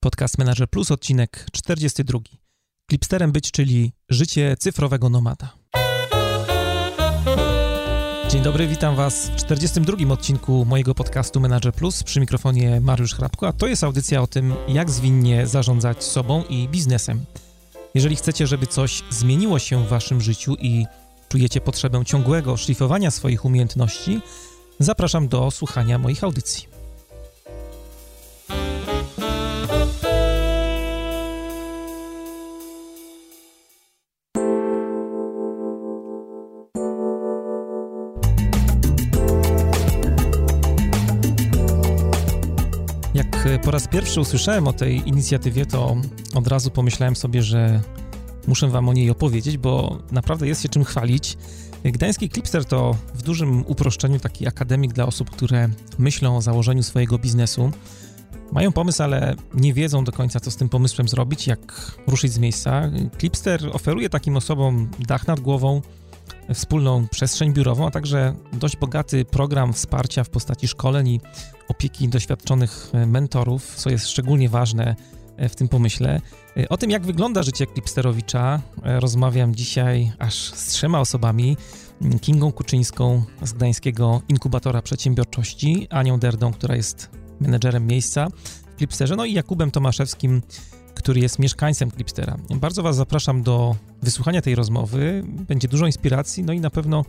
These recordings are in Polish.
Podcast Manager Plus, odcinek 42. Clipsterem być, czyli życie cyfrowego nomada. Dzień dobry, witam Was w 42. odcinku mojego podcastu Manager Plus przy mikrofonie Mariusz Hrabko, a to jest audycja o tym, jak zwinnie zarządzać sobą i biznesem. Jeżeli chcecie, żeby coś zmieniło się w Waszym życiu i czujecie potrzebę ciągłego szlifowania swoich umiejętności, zapraszam do słuchania moich audycji. Po raz pierwszy usłyszałem o tej inicjatywie, to od razu pomyślałem sobie, że muszę Wam o niej opowiedzieć, bo naprawdę jest się czym chwalić. Gdański Clipster to w dużym uproszczeniu taki akademik dla osób, które myślą o założeniu swojego biznesu. Mają pomysł, ale nie wiedzą do końca, co z tym pomysłem zrobić, jak ruszyć z miejsca. Clipster oferuje takim osobom dach nad głową, wspólną przestrzeń biurową, a także dość bogaty program wsparcia w postaci szkoleń i opieki doświadczonych mentorów, co jest szczególnie ważne w tym pomyśle. O tym, jak wygląda życie Klipsterowicza, rozmawiam dzisiaj aż z trzema osobami. Kingą Kuczyńską z Gdańskiego Inkubatora Przedsiębiorczości, Anią Derdą, która jest menedżerem miejsca w Klipsterze, no i Jakubem Tomaszewskim, który jest mieszkańcem Klipstera. Bardzo Was zapraszam do wysłuchania tej rozmowy. Będzie dużo inspiracji, no i na pewno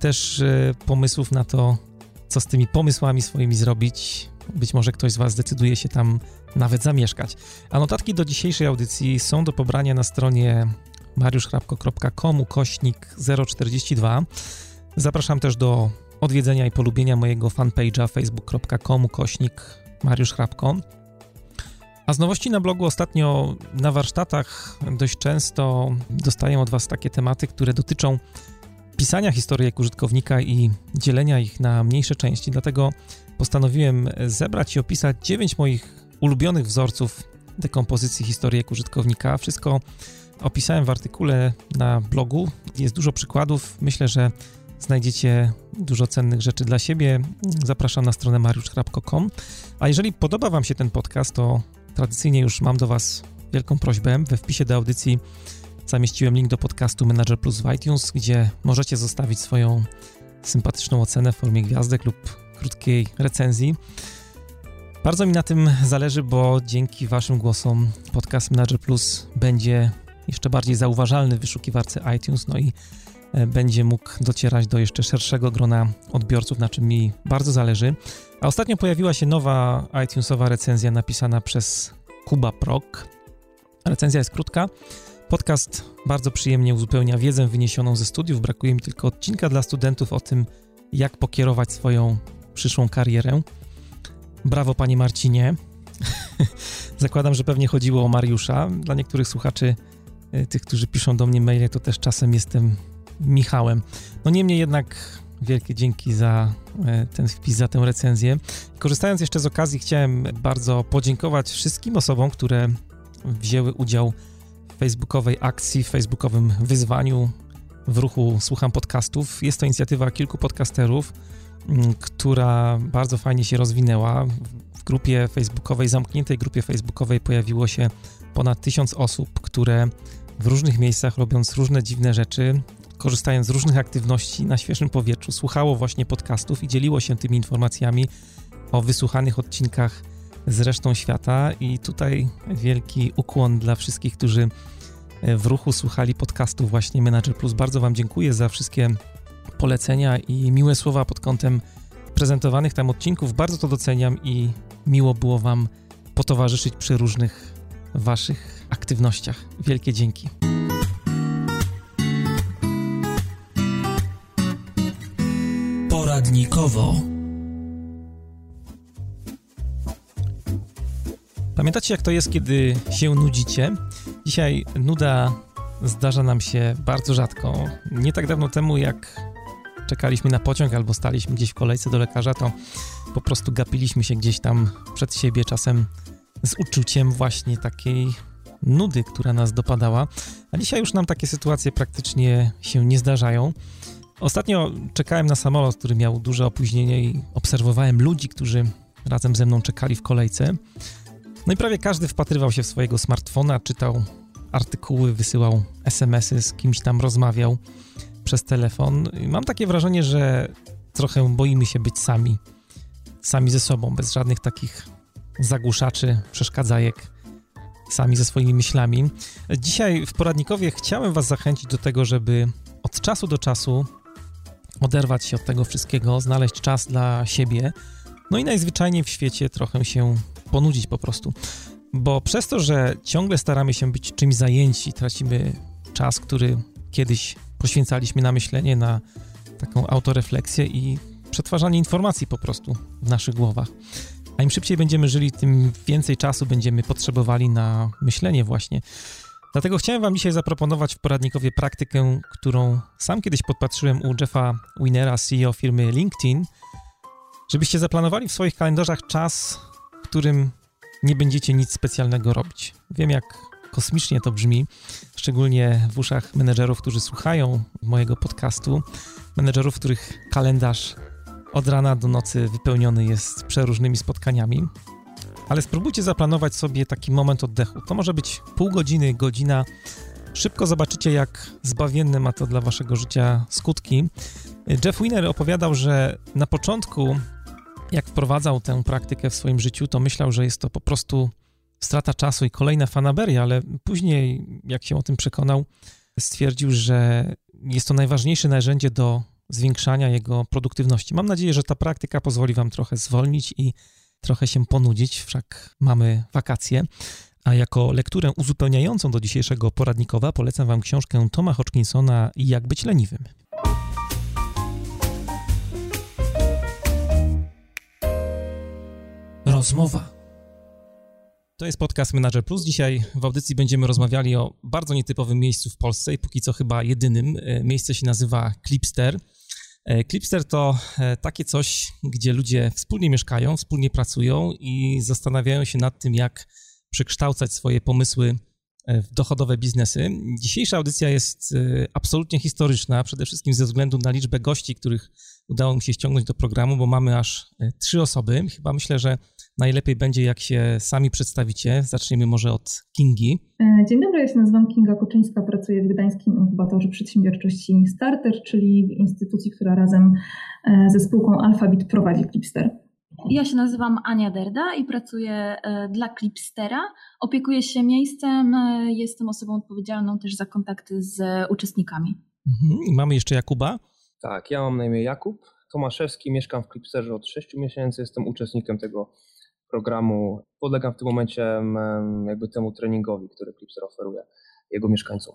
też pomysłów na to, co z tymi pomysłami swoimi zrobić. Być może ktoś z Was zdecyduje się tam nawet zamieszkać. A notatki do dzisiejszej audycji są do pobrania na stronie mariuszchrapko.com kośnik 042. Zapraszam też do odwiedzenia i polubienia mojego fanpage'a facebook.com kośnik. A z nowości na blogu ostatnio na warsztatach dość często dostaję od Was takie tematy, które dotyczą pisania historyjek użytkownika i dzielenia ich na mniejsze części. Dlatego postanowiłem zebrać i opisać 9 moich ulubionych wzorców dekompozycji historyjek użytkownika. Wszystko opisałem w artykule na blogu. Jest dużo przykładów. Myślę, że znajdziecie dużo cennych rzeczy dla siebie. Zapraszam na stronę mariuszchrapko.com. A jeżeli podoba Wam się ten podcast, to tradycyjnie już mam do Was wielką prośbę. We wpisie do audycji zamieściłem link do podcastu Manager Plus w iTunes, gdzie możecie zostawić swoją sympatyczną ocenę w formie gwiazdek lub krótkiej recenzji. Bardzo mi na tym zależy, bo dzięki Waszym głosom podcast Manager Plus będzie jeszcze bardziej zauważalny w wyszukiwarce iTunes, no i będzie mógł docierać do jeszcze szerszego grona odbiorców, na czym mi bardzo zależy. A ostatnio pojawiła się nowa iTunesowa recenzja napisana przez Kuba Prok. Recenzja jest krótka. Podcast bardzo przyjemnie uzupełnia wiedzę wyniesioną ze studiów. Brakuje mi tylko odcinka dla studentów o tym, jak pokierować swoją przyszłą karierę. Brawo, panie Marcinie. Zakładam, że pewnie chodziło o Mariusza. Dla niektórych słuchaczy, tych, którzy piszą do mnie maile, to też czasem jestem Michałem. No niemniej jednak wielkie dzięki za ten wpis, za tę recenzję. Korzystając jeszcze z okazji, chciałem bardzo podziękować wszystkim osobom, które wzięły udział w facebookowej akcji, w facebookowym wyzwaniu w ruchu Słucham Podcastów. Jest to inicjatywa kilku podcasterów, która bardzo fajnie się rozwinęła. W grupie facebookowej, zamkniętej grupie facebookowej pojawiło się ponad tysiąc osób, które w różnych miejscach, robiąc różne dziwne rzeczy, korzystając z różnych aktywności na świeżym powietrzu, słuchało właśnie podcastów i dzieliło się tymi informacjami o wysłuchanych odcinkach z resztą świata. I tutaj wielki ukłon dla wszystkich, którzy w ruchu słuchali podcastów właśnie Manager Plus. Bardzo Wam dziękuję za wszystkie polecenia i miłe słowa pod kątem prezentowanych tam odcinków. Bardzo to doceniam i miło było Wam potowarzyszyć przy różnych Waszych aktywnościach. Wielkie dzięki. Poradnikowo. Pamiętacie, jak to jest, kiedy się nudzicie? Dzisiaj nuda zdarza nam się bardzo rzadko. Nie tak dawno temu, jak czekaliśmy na pociąg albo staliśmy gdzieś w kolejce do lekarza, to po prostu gapiliśmy się gdzieś tam przed siebie, czasem z uczuciem właśnie takiej nudy, która nas dopadała. A dzisiaj już nam takie sytuacje praktycznie się nie zdarzają. Ostatnio czekałem na samolot, który miał duże opóźnienie i obserwowałem ludzi, którzy razem ze mną czekali w kolejce. No i prawie każdy wpatrywał się w swojego smartfona, czytał artykuły, wysyłał SMS-y, z kimś tam rozmawiał przez telefon. I mam takie wrażenie, że trochę boimy się być sami, sami ze sobą, bez żadnych takich zagłuszaczy, przeszkadzajek, sami ze swoimi myślami. Dzisiaj w poradnikowie chciałem Was zachęcić do tego, żeby od czasu do czasu oderwać się od tego wszystkiego, znaleźć czas dla siebie, no i najzwyczajniej w świecie trochę się ponudzić po prostu. Bo przez to, że ciągle staramy się być czymś zajęci, tracimy czas, który kiedyś poświęcaliśmy na myślenie, na taką autorefleksję i przetwarzanie informacji po prostu w naszych głowach. A im szybciej będziemy żyli, tym więcej czasu będziemy potrzebowali na myślenie właśnie. Dlatego chciałem Wam dzisiaj zaproponować w poradnikowie praktykę, którą sam kiedyś podpatrzyłem u Jeffa Winera, CEO firmy LinkedIn, żebyście zaplanowali w swoich kalendarzach czas, w którym nie będziecie nic specjalnego robić. Wiem, jak kosmicznie to brzmi, szczególnie w uszach menedżerów, którzy słuchają mojego podcastu, menedżerów, których kalendarz od rana do nocy wypełniony jest przeróżnymi spotkaniami. Ale spróbujcie zaplanować sobie taki moment oddechu. To może być pół godziny, godzina. Szybko zobaczycie, jak zbawienne ma to dla waszego życia skutki. Jeff Winner opowiadał, że na początku, jak wprowadzał tę praktykę w swoim życiu, to myślał, że jest to po prostu strata czasu i kolejna fanaberia, ale później, jak się o tym przekonał, stwierdził, że jest to najważniejsze narzędzie do zwiększania jego produktywności. Mam nadzieję, że ta praktyka pozwoli Wam trochę zwolnić i trochę się ponudzić, wszak mamy wakacje. A jako lekturę uzupełniającą do dzisiejszego poradnikowa polecam Wam książkę Toma Hodgkinsona Jak być leniwym. Rozmowa. To jest podcast Manager Plus. Dzisiaj w audycji będziemy rozmawiali o bardzo nietypowym miejscu w Polsce i póki co chyba jedynym. E, miejsce się nazywa Clipster. E, Clipster to e, takie coś, gdzie ludzie wspólnie mieszkają, wspólnie pracują i zastanawiają się nad tym, jak przekształcać swoje pomysły w dochodowe biznesy. Dzisiejsza audycja jest absolutnie historyczna, przede wszystkim ze względu na liczbę gości, których udało mi się ściągnąć do programu, bo mamy aż trzy osoby. Chyba myślę, że najlepiej będzie, jak się sami przedstawicie. Zaczniemy może od Kingi. E, dzień dobry, ja się nazywam Kinga Koczyńska, pracuję w Gdańskim Inkubatorze Przedsiębiorczości Starter, czyli w instytucji, która razem e, ze spółką Alphabit prowadzi Clipster. Ja się nazywam Ania Derda i pracuję e, dla Clipstera. Opiekuję się miejscem, jestem osobą odpowiedzialną też za kontakty z uczestnikami. Mhm. I mamy jeszcze Jakuba. Tak, ja mam na imię Jakub Tomaszewski, mieszkam w Clipsterze od 6 miesięcy, jestem uczestnikiem tego programu. Podlegam w tym momencie jakby temu treningowi, który Clipster oferuje jego mieszkańcom.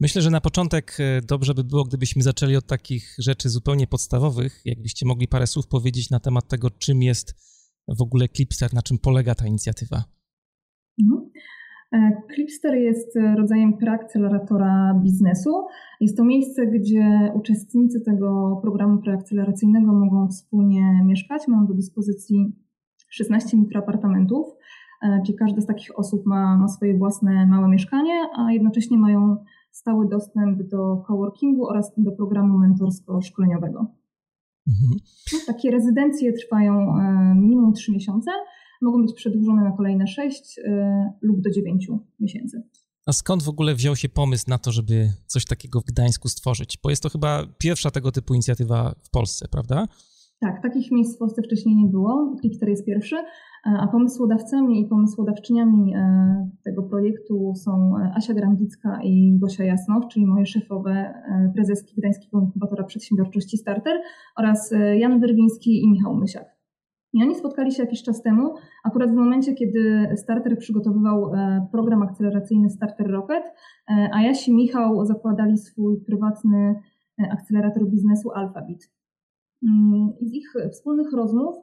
Myślę, że na początek e, dobrze by było, gdybyśmy zaczęli od takich rzeczy zupełnie podstawowych. Jakbyście mogli parę słów powiedzieć na temat tego, czym jest w ogóle Clipster, na czym polega ta inicjatywa. Mhm. E, Clipster jest rodzajem preakceleratora biznesu. Jest to miejsce, gdzie uczestnicy tego programu preakceleracyjnego mogą wspólnie mieszkać, mają do dyspozycji 16 mikroapartamentów, e, czyli każda z takich osób ma, ma swoje własne małe mieszkanie, a jednocześnie mają stały dostęp do coworkingu oraz do programu mentorsko-szkoleniowego. Mhm. No, takie rezydencje trwają e, minimum 3 miesiące, mogą być przedłużone na kolejne 6 e, lub do 9 miesięcy. A skąd w ogóle wziął się pomysł na to, żeby coś takiego w Gdańsku stworzyć? Bo jest to chyba pierwsza tego typu inicjatywa w Polsce, prawda? Tak, takich miejsc w Polsce wcześniej nie było. Clipster jest pierwszy, e, a pomysłodawcami i pomysłodawczyniami e, tego projektu są Asia Grandicka i Gosia Jasnow, czyli moje szefowe e, prezeski Gdańskiego Inkubatora Przedsiębiorczości Starter oraz Jan Wyrwiński i Michał Mysiak. I oni spotkali się jakiś czas temu, akurat w momencie, kiedy Starter przygotowywał program akceleracyjny Starter Rocket, a Jasi i Michał zakładali swój prywatny akcelerator biznesu Alphabet. Mm, I z ich wspólnych rozmów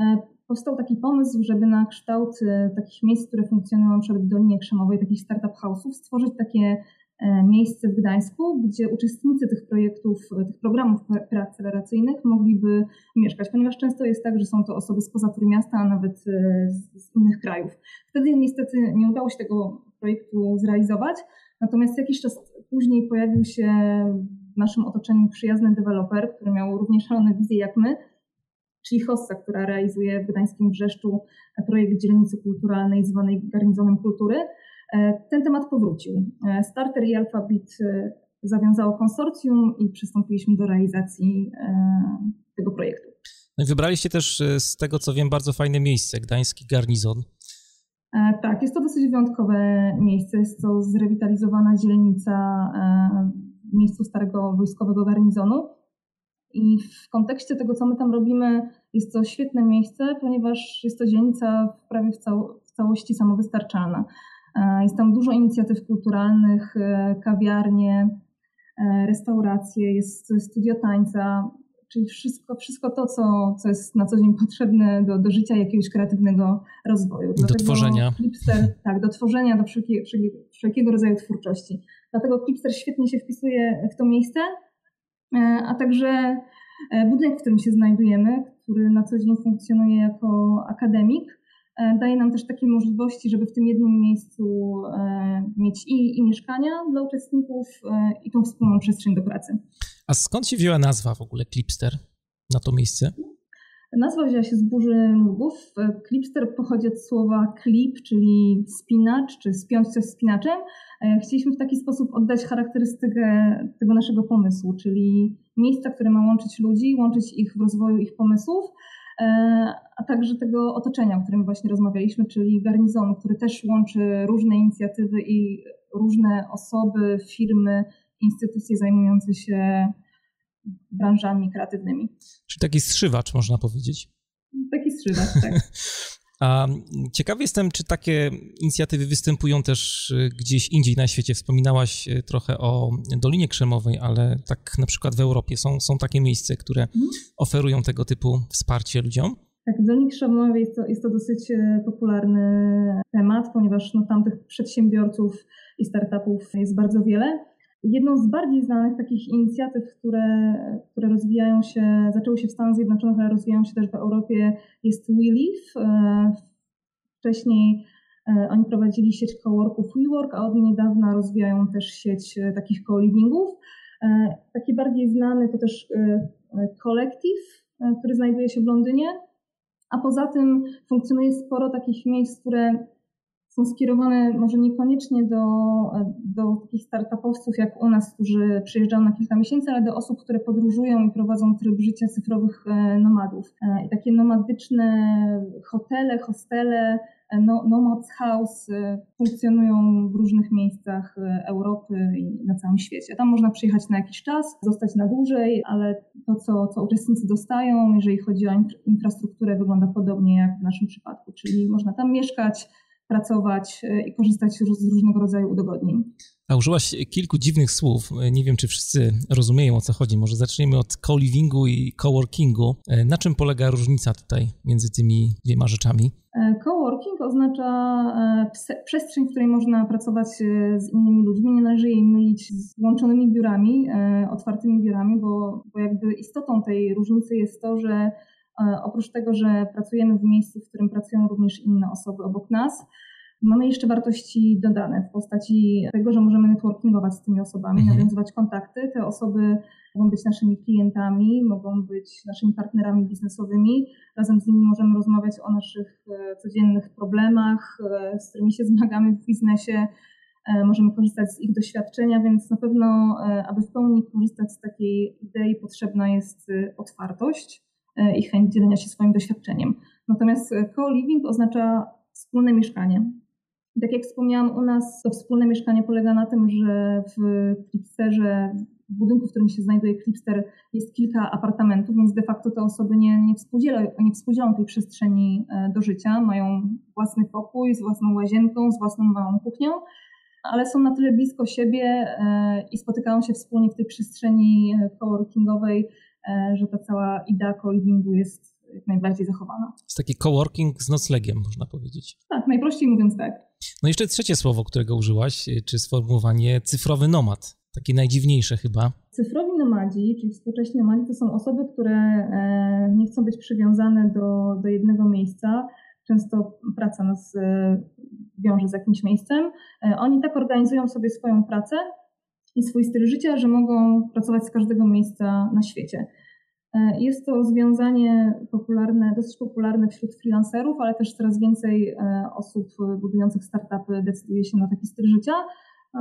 e, powstał taki pomysł, żeby na kształt e, takich miejsc, które funkcjonują w Dolinie Krzemowej, takich startup house'ów, stworzyć takie e, miejsce w Gdańsku, gdzie uczestnicy tych projektów, tych programów preakceleracyjnych mogliby mieszkać, ponieważ często jest tak, że są to osoby spoza Trójmiasta, a nawet z innych krajów. Wtedy niestety nie udało się tego projektu zrealizować, natomiast jakiś czas później pojawił się w naszym otoczeniu przyjazny deweloper, który miał również szalone wizje jak my czyli Hossa, która realizuje w Gdańskim Brzeszczu projekt dzielnicy kulturalnej zwanej Garnizonem Kultury. Ten temat powrócił. Starter i Alphabet zawiązało konsorcjum i przystąpiliśmy do realizacji tego projektu. No i wybraliście też z tego, co wiem, bardzo fajne miejsce, Gdański Garnizon. E, tak, jest to dosyć wyjątkowe miejsce. Jest to zrewitalizowana dzielnica e, w miejscu starego wojskowego garnizonu. I w kontekście tego, co my tam robimy, jest to świetne miejsce, ponieważ jest to dzielnica prawie w, cał w całości samowystarczalna. E, jest tam dużo inicjatyw kulturalnych, kawiarnie, restauracje, jest studio tańca, czyli wszystko, wszystko to, co, co jest na co dzień potrzebne do, do życia jakiegoś kreatywnego rozwoju. Do tworzenia. Clipster, tak, do tworzenia, do wszelkiego, wszelkiego rodzaju twórczości. Dlatego Clipster świetnie się wpisuje w to miejsce, e, a także e, budynek, w którym się znajdujemy, który na co dzień funkcjonuje jako akademik, e, daje nam też takie możliwości, żeby w tym jednym miejscu mieć i, i mieszkania dla uczestników, i tą wspólną przestrzeń do pracy. A skąd się wzięła nazwa w ogóle Clipster na to miejsce? Nazwa wzięła się z burzy mózgów. Clipster pochodzi od słowa clip, czyli spinacz, czy spiąć coś spinaczem. E, chcieliśmy w taki sposób oddać charakterystykę tego naszego pomysłu, czyli miejsca, które ma łączyć ludzi, łączyć ich w rozwoju ich pomysłów, e, a także tego otoczenia, o którym właśnie rozmawialiśmy, czyli garnizonu, który też łączy różne inicjatywy i różne osoby, firmy, instytucje zajmujące się branżami kreatywnymi. Czyli taki strzywacz, można powiedzieć. Taki strzywacz, tak. A ciekawy jestem, czy takie inicjatywy występują też y, gdzieś indziej na świecie. Wspominałaś y, trochę o Dolinie Krzemowej, ale tak na przykład w Europie są, są takie miejsca, które mhm. oferują tego typu wsparcie ludziom? Tak, w Dolinie Krzemowej jest to, jest to dosyć e, popularny temat, ponieważ no, tam tych przedsiębiorców i startupów jest bardzo wiele. Jedną z bardziej znanych takich inicjatyw, które, które rozwijają się, zaczęły się w Stanach Zjednoczonych, ale rozwijają się też w Europie, jest WeLive. E, wcześniej e, oni prowadzili sieć coworków WeWork, a od niedawna rozwijają też sieć e, takich co-livingów. Taki bardziej znany to też Collective, który znajduje się w Londynie, a poza tym funkcjonuje sporo takich miejsc, które są skierowane może niekoniecznie do, do takich startupowców jak u nas, którzy przyjeżdżają na kilka miesięcy, ale do osób, które podróżują i prowadzą tryb życia cyfrowych e, nomadów. E, I takie nomadyczne hotele, hostele, e, no, Nomads House funkcjonują w różnych miejscach Europy i na całym świecie. Tam można przyjechać na jakiś czas, zostać na dłużej, ale to, co, co uczestnicy dostają, jeżeli chodzi o infrastrukturę, wygląda podobnie jak w naszym przypadku, czyli można tam mieszkać, pracować e, i korzystać z różnego rodzaju udogodnień. A użyłaś kilku dziwnych słów. E, nie wiem, czy wszyscy rozumieją o co chodzi. Może zaczniemy od co-livingu i coworkingu. E, na czym polega różnica tutaj między tymi dwiema rzeczami? Coworking oznacza przestrzeń, w której można pracować z innymi ludźmi. Nie należy jej mylić z łączonymi biurami, otwartymi biurami, bo, bo jakby istotą tej różnicy jest to, że oprócz tego, że pracujemy w miejscu, w którym pracują również inne osoby obok nas, mamy jeszcze wartości dodane w postaci tego, że możemy networkingować z tymi osobami, mhm. nawiązywać kontakty. Te osoby mogą być naszymi klientami, mogą być naszymi partnerami biznesowymi. Razem z nimi możemy rozmawiać o naszych e, codziennych problemach, e, z którymi się zmagamy w biznesie. Możemy korzystać z ich doświadczenia, więc na pewno, aby w pełni korzystać z takiej idei, potrzebna jest otwartość E, i chęć dzielenia się swoim doświadczeniem. Natomiast e, co-living oznacza wspólne mieszkanie. Tak jak wspomniałam, u nas to wspólne mieszkanie polega na tym, że w Clipsterze, w budynku, w którym się znajduje Clipster, jest kilka apartamentów, więc de facto te osoby nie, nie, współdzielą, nie współdzielą tej przestrzeni e, do życia. Mają własny pokój z własną łazienką, z własną małą kuchnią, ale są na tyle blisko siebie i spotykają się wspólnie w tej przestrzeni coworkingowej, E, że ta cała idea co-livingu jest jak najbardziej zachowana. Jest taki coworking z noclegiem, można powiedzieć. Tak, najprościej mówiąc tak. No jeszcze trzecie słowo, którego użyłaś, e, czy sformułowanie cyfrowy nomad. Takie najdziwniejsze chyba. Cyfrowi nomadzi, czyli współcześni nomadzi, to są osoby, które e, nie chcą być przywiązane do, do jednego miejsca. Często praca nas wiąże z jakimś miejscem. Oni tak organizują sobie swoją pracę, i swój styl życia, że mogą pracować z każdego miejsca na świecie. Jest to rozwiązanie popularne, dosyć popularne wśród freelancerów, ale też coraz więcej osób budujących startupy decyduje się na taki styl życia,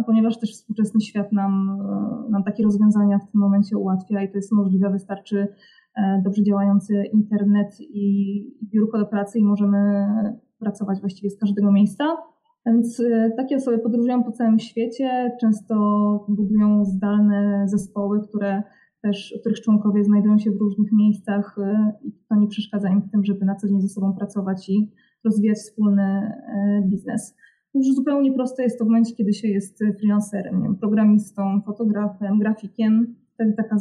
ponieważ też współczesny świat nam, nam takie rozwiązania w tym momencie ułatwia i to jest możliwe. Wystarczy dobrze działający internet i biurko do pracy i możemy pracować właściwie z każdego miejsca. Więc y, takie osoby podróżują po całym świecie, często budują zdalne zespoły, które też, których członkowie znajdują się w różnych miejscach y, i to nie przeszkadza im w tym, żeby na co dzień ze sobą pracować i rozwijać wspólny y, biznes. Już zupełnie proste jest to w momencie, kiedy się jest freelancerem, nie wiem, programistą, fotografem, grafikiem. Wtedy taka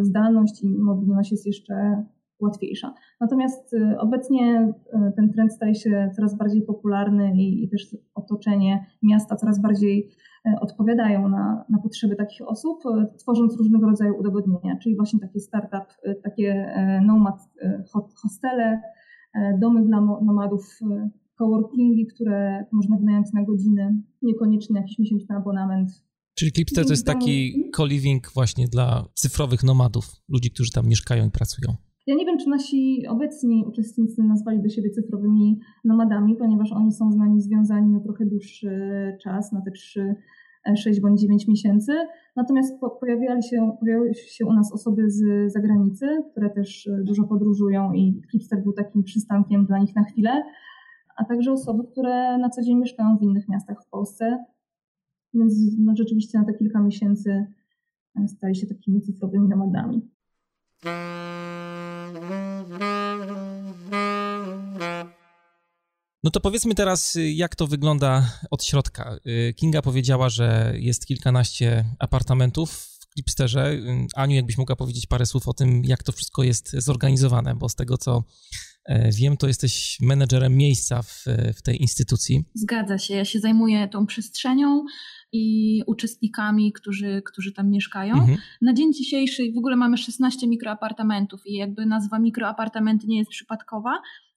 zdalność i mobilność jest jeszcze łatwiejsza. Natomiast y, obecnie y, ten trend staje się coraz bardziej popularny i, i też otoczenie miasta coraz bardziej y, odpowiadają na, na potrzeby takich osób, tworząc różnego rodzaju udogodnienia, czyli właśnie takie startup, takie nomad hostele, domy dla nomadów, coworkingi, które można wynająć na godziny, niekoniecznie jakiś miesięczny abonament. Czyli Clipster to jest taki co-living właśnie dla cyfrowych nomadów, ludzi, którzy tam mieszkają i pracują. Ja nie wiem, czy nasi obecni uczestnicy nazwali do siebie cyfrowymi nomadami, ponieważ oni są z nami związani na trochę dłuższy czas, na te 3, 6 bądź 9 miesięcy. Natomiast pojawiały się, pojawiały się u nas osoby z zagranicy, które też dużo podróżują i Clipster był takim przystankiem dla nich na chwilę, a także osoby, które na co dzień mieszkają w innych miastach w Polsce. Więc no, rzeczywiście na te kilka miesięcy stali się takimi cyfrowymi nomadami. No to powiedzmy teraz, y, jak to wygląda od środka. Y, Kinga powiedziała, że jest kilkanaście apartamentów w Clipsterze. Y, Aniu, jakbyś mogła powiedzieć parę słów o tym, jak to wszystko jest zorganizowane, bo z tego co e, wiem, to jesteś menedżerem miejsca w, w tej instytucji. Zgadza się. Ja się zajmuję tą przestrzenią i uczestnikami, którzy, którzy tam mieszkają. Mhm. Na dzień dzisiejszy w ogóle mamy 16 mikroapartamentów i jakby nazwa mikroapartamenty nie jest przypadkowa,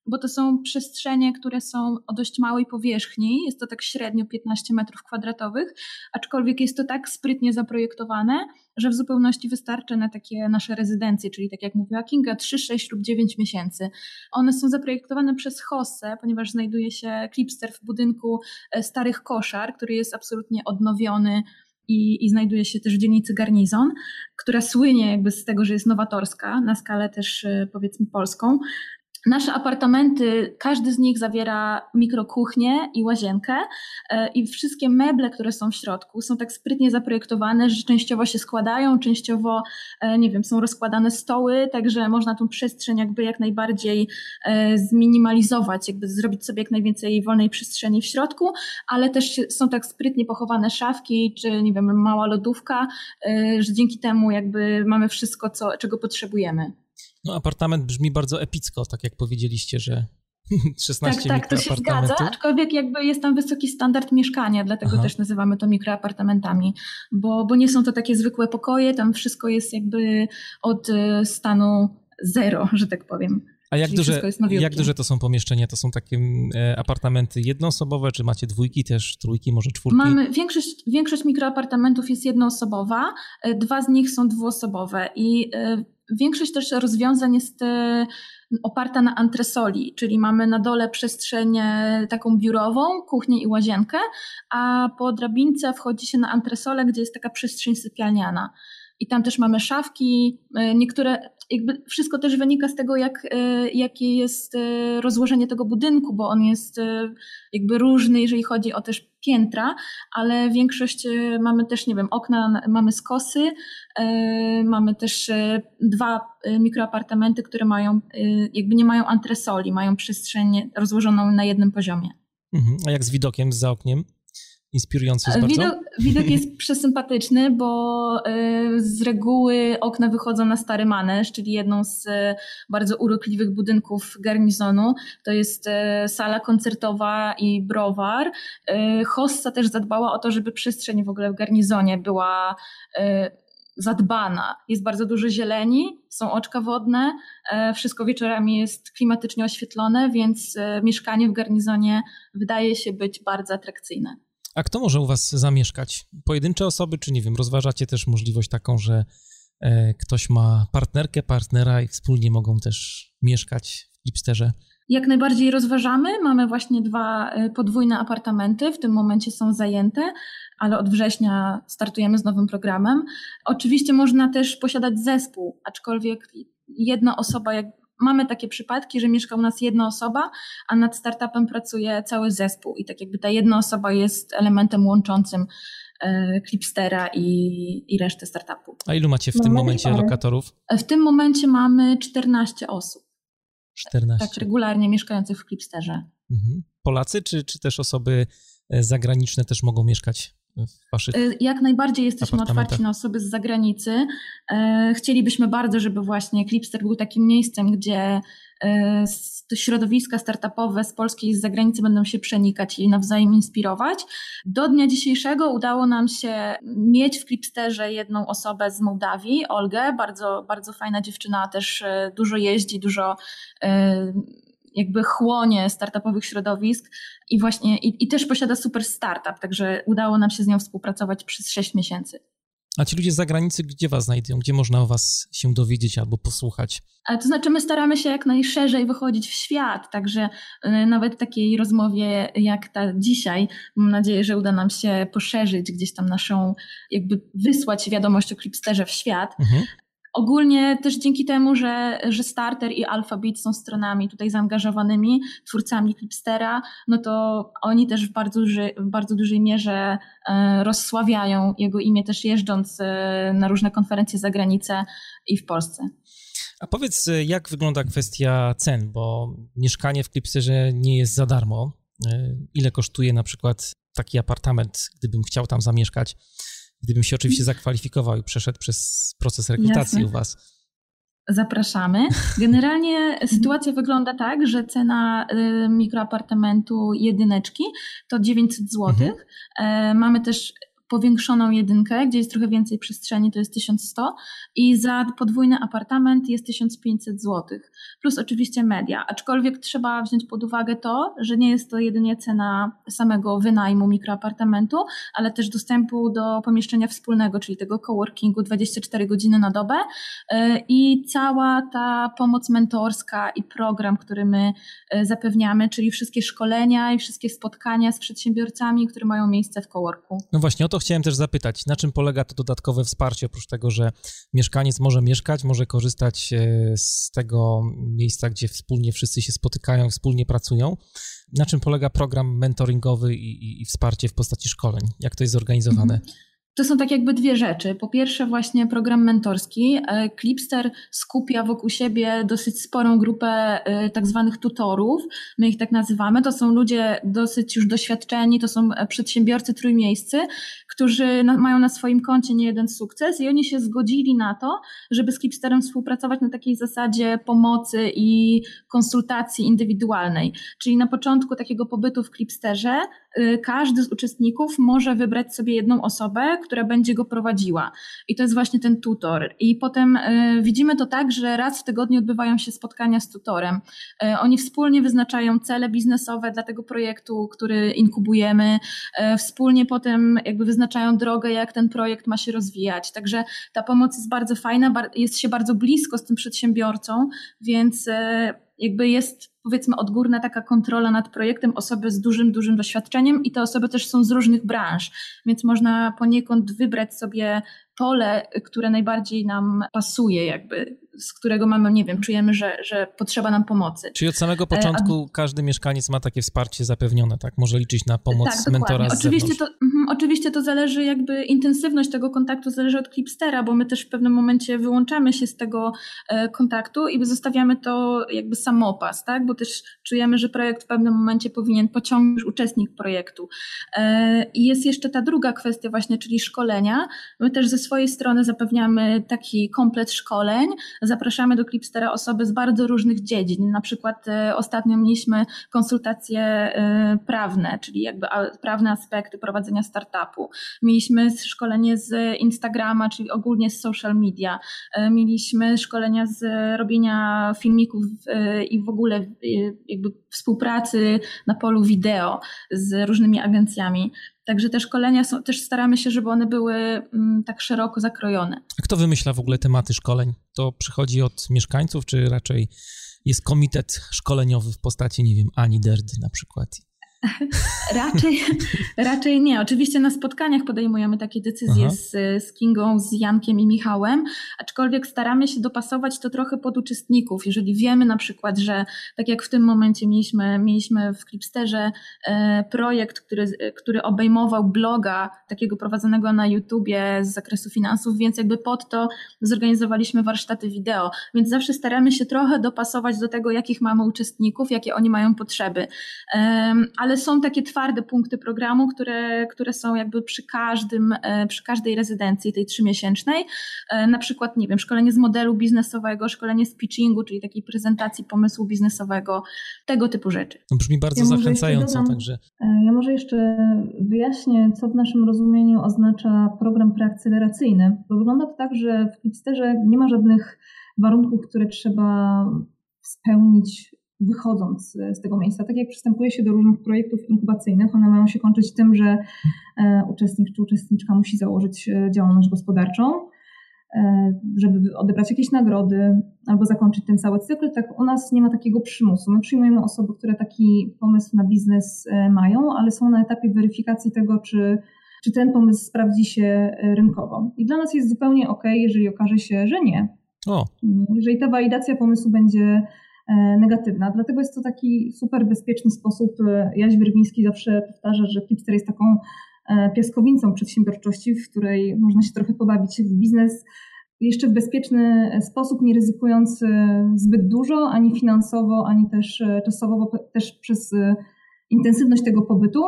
bo to są przestrzenie, które są o dość małej powierzchni, jest to tak średnio 15 metrów kwadratowych, aczkolwiek jest to tak sprytnie zaprojektowane, że w zupełności wystarczy na takie nasze rezydencje, czyli tak jak mówiła Kinga, 3, 6 lub 9 miesięcy. One są zaprojektowane przez Hosse, ponieważ znajduje się Clipster w budynku e, starych koszar, który jest absolutnie odnowiony i, i, znajduje się też w dzielnicy Garnizon, która słynie jakby z tego, że jest nowatorska, na skalę też e, powiedzmy polską. Nasze apartamenty, każdy z nich zawiera mikrokuchnię i łazienkę e, i wszystkie meble, które są w środku są tak sprytnie zaprojektowane, że częściowo się składają, częściowo, e, nie wiem, są rozkładane stoły, także można tą przestrzeń jakby jak najbardziej e, zminimalizować, jakby zrobić sobie jak najwięcej wolnej przestrzeni w środku, ale też są tak sprytnie pochowane szafki, czy nie wiem, mała lodówka, że dzięki temu jakby mamy wszystko, co, czego potrzebujemy. No, apartament brzmi bardzo epicko, tak jak powiedzieliście, że 16 Tak, tak, to się zgadza, aczkolwiek jakby jest tam wysoki standard mieszkania, dlatego Aha. też nazywamy to mikroapartamentami, bo, bo nie są to takie zwykłe pokoje, tam wszystko jest jakby od e, stanu zero, że tak powiem. A jak duże, jak duże to są pomieszczenia? To są takie e, apartamenty jednoosobowe, czy macie dwójki też, trójki, może czwórki? Mamy, większość, większość mikroapartamentów jest jednoosobowa, e, dwa z nich są dwuosobowe i Większość też rozwiązań jest e, oparta na antresoli, czyli mamy na dole przestrzeń taką biurową, kuchnię i łazienkę, a po drabince wchodzi się na antresolę, gdzie jest taka przestrzeń sypialniana. I tam też mamy szafki, e, niektóre, jakby wszystko też wynika z tego, jak, e, jakie jest rozłożenie tego budynku, bo on jest jakby różny, jeżeli chodzi o też piętra, ale większość mamy też, nie wiem, okna mamy skosy, mamy też dwa mikroapartamenty, które mają, jakby nie mają antresoli, mają przestrzeń rozłożoną na jednym poziomie. Mhm. A jak z widokiem za oknem? Inspirujący jest widok, bardzo? Widok jest przesympatyczny, bo y, z reguły okna wychodzą na Stary Manesz, czyli jedną z y, bardzo urokliwych budynków garnizonu. To jest sala koncertowa i browar. Hossa też zadbała o to, żeby przestrzeń w ogóle w garnizonie była zadbana. Jest bardzo dużo zieleni, są oczka wodne, wszystko wieczorami jest klimatycznie oświetlone, więc mieszkanie w garnizonie wydaje się być bardzo atrakcyjne. A kto może u was zamieszkać? Pojedyncze osoby, czy nie wiem, rozważacie też możliwość taką, że ktoś ma partnerkę, partnera i wspólnie mogą też mieszkać w Lipsterze? Jak najbardziej rozważamy. Mamy właśnie dwa podwójne apartamenty, w tym momencie są zajęte, ale od września startujemy z nowym programem. Oczywiście można też posiadać zespół, aczkolwiek jedna osoba, jak mamy takie przypadki, że mieszka u nas jedna osoba, a nad startupem pracuje cały zespół i tak jakby ta jedna osoba jest elementem łączącym e, Clipstera i, i resztę startupu. A ilu macie w no, tym momencie lokatorów? W tym momencie mamy 14 osób. 14. Tak, regularnie mieszkających w Clipsterze. Mhm. Polacy, czy, czy też osoby e, zagraniczne też mogą mieszkać waszych y, Jak najbardziej jesteśmy otwarci na osoby z zagranicy. E, chcielibyśmy bardzo, żeby właśnie Clipster był takim miejscem, gdzie e, środowiska startupowe z Polski i z zagranicy będą się przenikać i nawzajem inspirować. Do dnia dzisiejszego udało nam się mieć w Clipsterze jedną osobę z Mołdawii, Olgę, bardzo, bardzo fajna dziewczyna, też e, dużo jeździ, dużo jakby chłonie startupowych środowisk i właśnie i, i też posiada super startup, także udało nam się z nią współpracować przez 6 miesięcy. A ci ludzie z zagranicy, gdzie was znajdują? Gdzie można o was się dowiedzieć albo posłuchać? A to znaczy, my staramy się jak najszerzej wychodzić w świat, także y, nawet takiej rozmowie jak ta dzisiaj, mam nadzieję, że uda nam się poszerzyć gdzieś tam naszą, jakby wysłać wiadomość o Clipsterze w świat. Mhm. Ogólnie też dzięki temu, że, że Starter i Alphabet są stronami tutaj zaangażowanymi, twórcami Clipstera, no to oni też w bardzo, duży, w bardzo dużej mierze e, rozsławiają jego imię też jeżdżąc e, na różne konferencje za granicę i w Polsce. A powiedz, e, jak wygląda kwestia cen, bo mieszkanie w Clipsterze nie jest za darmo. Ile kosztuje na przykład taki apartament, gdybym chciał tam zamieszkać? Gdybym się oczywiście zakwalifikował i przeszedł przez proces rekrutacji Jasne. u Was. Zapraszamy. Generalnie sytuacja wygląda tak, że cena y, mikroapartamentu jedyneczki to 900 zł. Mhm. E, mamy też powiększoną jedynkę, gdzie jest trochę więcej przestrzeni, to jest 1100 i za podwójny apartament jest 1500 zł. Plus oczywiście media, aczkolwiek trzeba wziąć pod uwagę to, że nie jest to jedynie cena samego wynajmu mikroapartamentu, ale też dostępu do pomieszczenia wspólnego, czyli tego coworkingu 24 godziny na dobę e, i cała ta pomoc mentorska i program, który my e, zapewniamy, czyli wszystkie szkolenia i wszystkie spotkania z przedsiębiorcami, które mają miejsce w coworku. No właśnie, o to chciałem też zapytać, na czym polega to dodatkowe wsparcie, oprócz tego, że mieszkaniec może mieszkać, może korzystać e, z tego miejsca, gdzie wspólnie wszyscy się spotykają, wspólnie pracują. Na czym polega program mentoringowy i, i, i wsparcie w postaci szkoleń? Jak to jest zorganizowane? Mhm. To są tak jakby dwie rzeczy. Po pierwsze właśnie program mentorski. E, Clipster skupia wokół siebie dosyć sporą grupę e, tak zwanych tutorów. My ich tak nazywamy. To są ludzie dosyć już doświadczeni, to są przedsiębiorcy trójmiejscy, którzy mają na swoim koncie nie jeden sukces i oni się zgodzili na to, żeby z Clipsterem współpracować na takiej zasadzie pomocy i konsultacji indywidualnej. Czyli na początku takiego pobytu w Clipsterze każdy z uczestników może wybrać sobie jedną osobę, która będzie go prowadziła. I to jest właśnie ten tutor. I potem y, widzimy to tak, że raz w tygodniu odbywają się spotkania z tutorem. Y, oni wspólnie wyznaczają cele biznesowe dla tego projektu, który inkubujemy. Y, wspólnie potem jakby wyznaczają drogę, jak ten projekt ma się rozwijać. Także ta pomoc jest bardzo fajna, jest się bardzo blisko z tym przedsiębiorcą, więc jakby jest powiedzmy odgórna taka kontrola nad projektem osoby z dużym, dużym doświadczeniem i te osoby też są z różnych branż, więc można poniekąd wybrać sobie pole, które najbardziej nam pasuje, jakby, z którego mamy, nie wiem, czujemy, że, że potrzeba nam pomocy. Czyli od samego e, początku A... każdy mieszkaniec ma takie wsparcie zapewnione, tak? Może liczyć na pomoc tak, mentora z oczywiście to, oczywiście to zależy, jakby intensywność tego kontaktu zależy od Clipstera, bo my też w pewnym momencie wyłączamy się z tego e, kontaktu i zostawiamy to jakby samopas, tak? Bo też czujemy, że projekt w pewnym momencie powinien pociągnąć uczestnik projektu. E, I jest jeszcze ta druga kwestia właśnie, czyli szkolenia. My też ze swojej strony zapewniamy taki komplet szkoleń. Zapraszamy do Clipstera osoby z bardzo różnych dziedzin. Na przykład e, ostatnio mieliśmy konsultacje prawne, czyli jakby prawne aspekty prowadzenia startupu startupu. Mieliśmy szkolenie z Instagrama, czyli ogólnie z social media. Mieliśmy szkolenia z robienia filmików i w ogóle jakby współpracy na polu wideo z różnymi agencjami. Także te szkolenia są, też staramy się, żeby one były mm, tak szeroko zakrojone. A kto wymyśla w ogóle tematy szkoleń? To przychodzi od mieszkańców, czy raczej jest komitet szkoleniowy w postaci, nie wiem, Ani Derdy na przykład? raczej, raczej nie. Oczywiście na spotkaniach podejmujemy takie decyzje z, z Kingą, z Jankiem i Michałem, aczkolwiek staramy się dopasować to trochę pod uczestników. Jeżeli wiemy na przykład, że tak jak w tym momencie mieliśmy, mieliśmy w Clipsterze e, projekt, który, który obejmował bloga takiego prowadzonego na YouTubie z zakresu finansów, więc jakby pod to zorganizowaliśmy warsztaty wideo. Więc zawsze staramy się trochę dopasować do tego, jakich mamy uczestników, jakie oni mają potrzeby. E, ale ale są takie twarde punkty programu, które, które są jakby przy każdym, e, przy każdej rezydencji tej trzymiesięcznej. E, na przykład, nie wiem, szkolenie z modelu biznesowego, szkolenie z pitchingu, czyli takiej prezentacji pomysłu biznesowego, tego typu rzeczy. To brzmi bardzo ja zachęcająco, dodam, także. E, ja może jeszcze wyjaśnię, co w naszym rozumieniu oznacza program preakceleracyjny. Bo wygląda to tak, że w Flipsterze nie ma żadnych warunków, które trzeba spełnić wychodząc z tego miejsca. Tak jak przystępuje się do różnych projektów inkubacyjnych, one mają się kończyć tym, że e, uczestnik czy uczestniczka musi założyć e, działalność gospodarczą, e, żeby odebrać jakieś nagrody albo zakończyć ten cały cykl. Tak u nas nie ma takiego przymusu. My przyjmujemy osoby, które taki pomysł na biznes mają, ale są na etapie weryfikacji tego, czy, czy ten pomysł sprawdzi się rynkowo. I dla nas jest zupełnie ok, jeżeli okaże się, że nie. O. Jeżeli ta walidacja pomysłu będzie E, negatywna. Dlatego jest to taki super bezpieczny sposób. E, Jaś Wyrwiński zawsze powtarza, że Flipster jest taką e, piaskownicą przedsiębiorczości, w której można się trochę pobawić w biznes jeszcze w bezpieczny sposób, nie ryzykując zbyt dużo, ani finansowo, ani też czasowo, bo też przez intensywność tego pobytu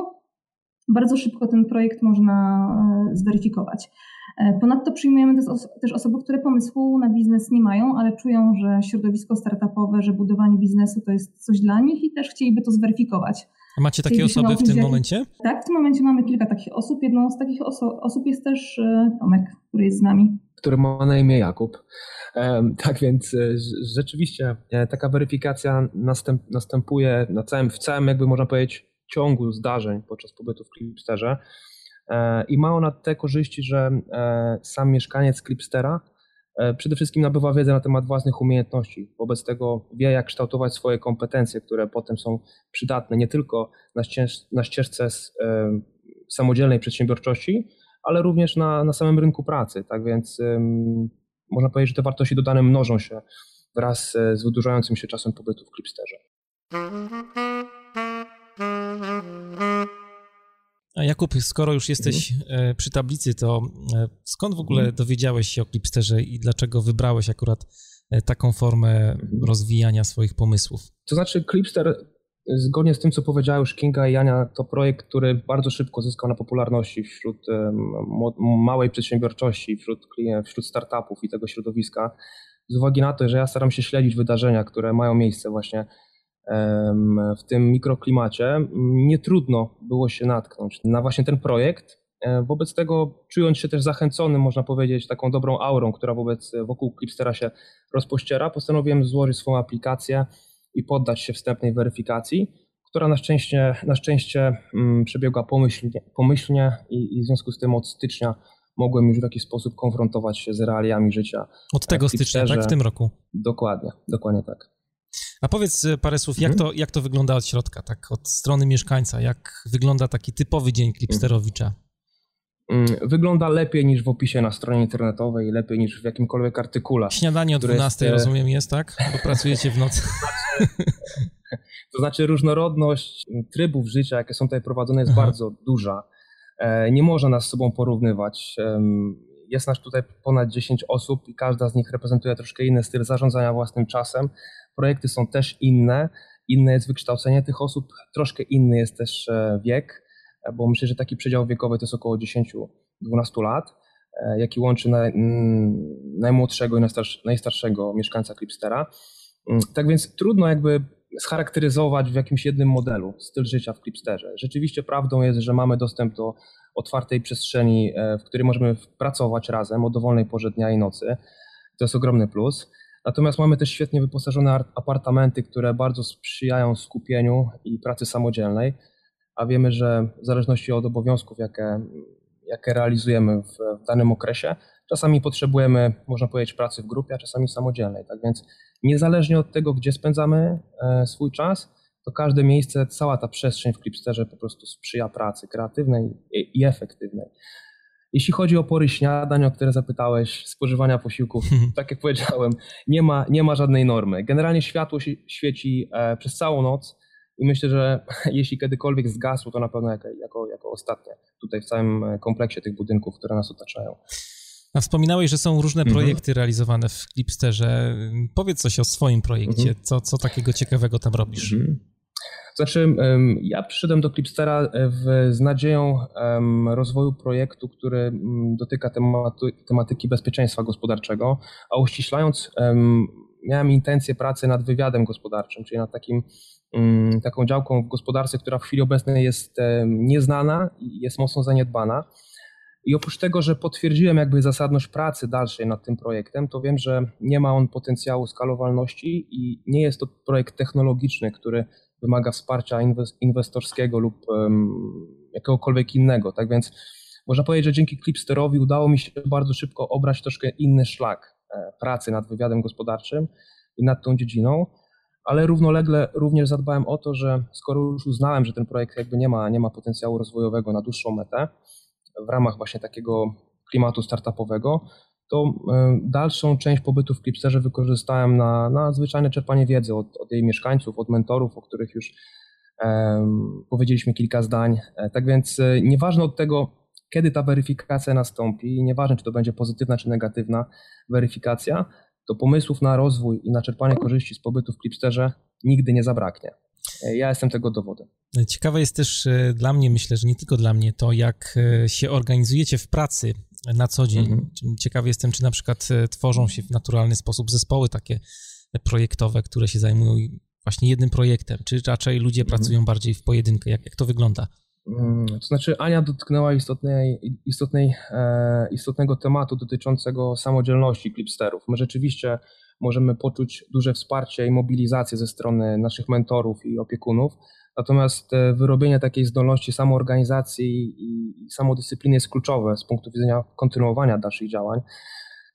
bardzo szybko ten projekt można zweryfikować. E, ponadto przyjmujemy też osoby, które pomysłu na biznes nie mają, ale czują, że środowisko startupowe, że budowanie biznesu to jest coś dla nich i też chcieliby to zweryfikować. A macie takie osoby w tym momencie? Tak, w tym momencie mamy kilka takich osób. Jedną z takich oso osób jest też e, Tomek, który jest z nami. Który ma na imię Jakub. Tak więc e, rzeczywiście taka weryfikacja następ, następuje na całym, w całym, jakby można powiedzieć, ciągu zdarzeń podczas pobytu w Clipsterze. E, I ma ona te korzyści, że e, sam mieszkaniec Clipstera e, przede wszystkim nabywa wiedzę na temat własnych umiejętności. Wobec tego wie, jak kształtować swoje kompetencje, które potem są przydatne nie tylko na, ścież, na ścieżce samodzielnej przedsiębiorczości, ale również na, na samym rynku pracy. Tak więc można powiedzieć, że te wartości dodane mnożą się wraz z wydłużającym się czasem pobytu w Clipsterze. A Jakub, skoro już jesteś mhm. przy tablicy, to e, skąd w ogóle mhm. dowiedziałeś się o Clipsterze i dlaczego wybrałeś akurat e, taką formę rozwijania swoich pomysłów? To znaczy Clipster, zgodnie z tym, co powiedziała już Kinga i Jania, to projekt, który bardzo szybko zyskał na popularności wśród małej przedsiębiorczości, wśród, wśród startupów i tego środowiska. Z uwagi na to, że ja staram się śledzić wydarzenia, które mają miejsce właśnie w tym mikroklimacie, nie trudno było się natknąć na właśnie ten projekt. E, wobec tego czując się też zachęconym, można powiedzieć, taką dobrą aurą, która wobec wokół Clipstera się rozpościera, postanowiłem złożyć swoją aplikację i poddać się wstępnej weryfikacji, która na szczęście, na szczęście mm, przebiegła pomyślnie, pomyślnie i, i w związku z tym od stycznia mogłem już w jakiś sposób konfrontować się z realiami życia. Od tego stycznia, tak? W tym roku? Dokładnie, dokładnie tak. A powiedz e, parę słów, jak, mhm. to, jak to wygląda od środka, tak od strony mieszkańca? Jak wygląda taki typowy dzień Klipsterowicza? Mm, wygląda lepiej niż w opisie na stronie internetowej, lepiej niż w jakimkolwiek artykule. Śniadanie o 12 jest... rozumiem jest, tak? Bo pracujecie w nocy. to znaczy różnorodność trybów życia, jakie są tutaj prowadzone jest Aha. bardzo duża. E, nie można nas z sobą porównywać. Jest nas tutaj ponad 10 osób i każda z nich reprezentuje troszkę inny styl zarządzania własnym czasem, projekty są też inne, inne jest wykształcenie tych osób, troszkę inny jest też e, wiek, e, bo myślę, że taki przedział wiekowy to jest około 10-12 lat, e, jaki łączy najmłodszego i najstarszego mieszkańca Clipstera. Mm, tak więc trudno jakby scharakteryzować w jakimś jednym modelu styl życia w Clipsterze. Rzeczywiście prawdą jest, że mamy dostęp do otwartej przestrzeni, w której możemy pracować razem o dowolnej porze dnia i nocy. To jest ogromny plus. Natomiast mamy też świetnie wyposażone apartamenty, które bardzo sprzyjają skupieniu i pracy samodzielnej, a wiemy, że w zależności od obowiązków, jakie, jakie realizujemy w, w danym okresie, czasami potrzebujemy, można powiedzieć, pracy w grupie, a czasami samodzielnej. Tak więc niezależnie od tego, gdzie spędzamy e, swój czas, to każde miejsce, cała ta przestrzeń w Clipsterze po prostu sprzyja pracy kreatywnej i, efektywnej. Jeśli chodzi o pory śniadań, o które zapytałeś, spożywania posiłków, tak jak powiedziałem, nie ma, nie ma żadnej normy. Generalnie światło świeci e, przez całą noc i myślę, że jeśli kiedykolwiek zgasło, to na pewno jako, jako, jako ostatnie tutaj w całym e, kompleksie tych budynków, które nas otaczają. A wspominałeś, że są różne mhm. projekty realizowane w Clipsterze. Powiedz coś o swoim projekcie. Mhm. Co, co takiego ciekawego tam robisz? Mhm. Znaczy, ja przyszedłem do Clipstera e, w, z nadzieją rozwoju projektu, który dotyka tematu, tematyki bezpieczeństwa gospodarczego, a uściślając, miałem intencję pracy nad wywiadem gospodarczym, czyli nad takim, taką działką w gospodarce, która w chwili obecnej jest nieznana i jest mocno zaniedbana. I oprócz tego, że potwierdziłem jakby zasadność pracy dalszej nad tym projektem, to wiem, że nie ma on potencjału skalowalności i nie jest to projekt technologiczny, który wymaga wsparcia inwestorskiego lub jakiegokolwiek innego. Tak więc można powiedzieć, że dzięki Clipsterowi udało mi się bardzo szybko obrać troszkę inny szlak e, pracy nad wywiadem gospodarczym i nad tą dziedziną, ale równolegle również zadbałem o to, że skoro już uznałem, że ten projekt jakby nie ma, nie ma potencjału rozwojowego na dłuższą metę, w ramach właśnie takiego klimatu startupowego, to e, dalszą część pobytu w Clipsterze wykorzystałem na, na zwyczajne czerpanie wiedzy od, od jej mieszkańców, od mentorów, o których już um, powiedzieliśmy kilka zdań. E, tak więc nieważne od tego, kiedy ta weryfikacja nastąpi, nieważne czy to będzie pozytywna czy negatywna weryfikacja, to pomysłów na rozwój i na czerpanie korzyści z pobytu w Clipsterze nigdy nie zabraknie. Ja jestem tego dowodem. Ciekawe jest też dla mnie, myślę, że nie tylko dla mnie, to jak się organizujecie w pracy na co dzień. Mhm. Ciekawy jestem, czy na przykład e, tworzą się w naturalny sposób zespoły takie projektowe, które się zajmują właśnie jednym projektem, czy raczej ludzie mhm. pracują bardziej w pojedynkę? Jak, jak to wygląda? Mm, to znaczy, Ania dotknęła istotnej, istotnej, e, istotnego tematu dotyczącego samodzielności klipsterów. My rzeczywiście możemy poczuć duże wsparcie i mobilizację ze strony naszych mentorów i opiekunów, Natomiast e, wyrobienie takiej zdolności samoorganizacji i samodyscypliny jest kluczowe z punktu widzenia kontynuowania dalszych działań.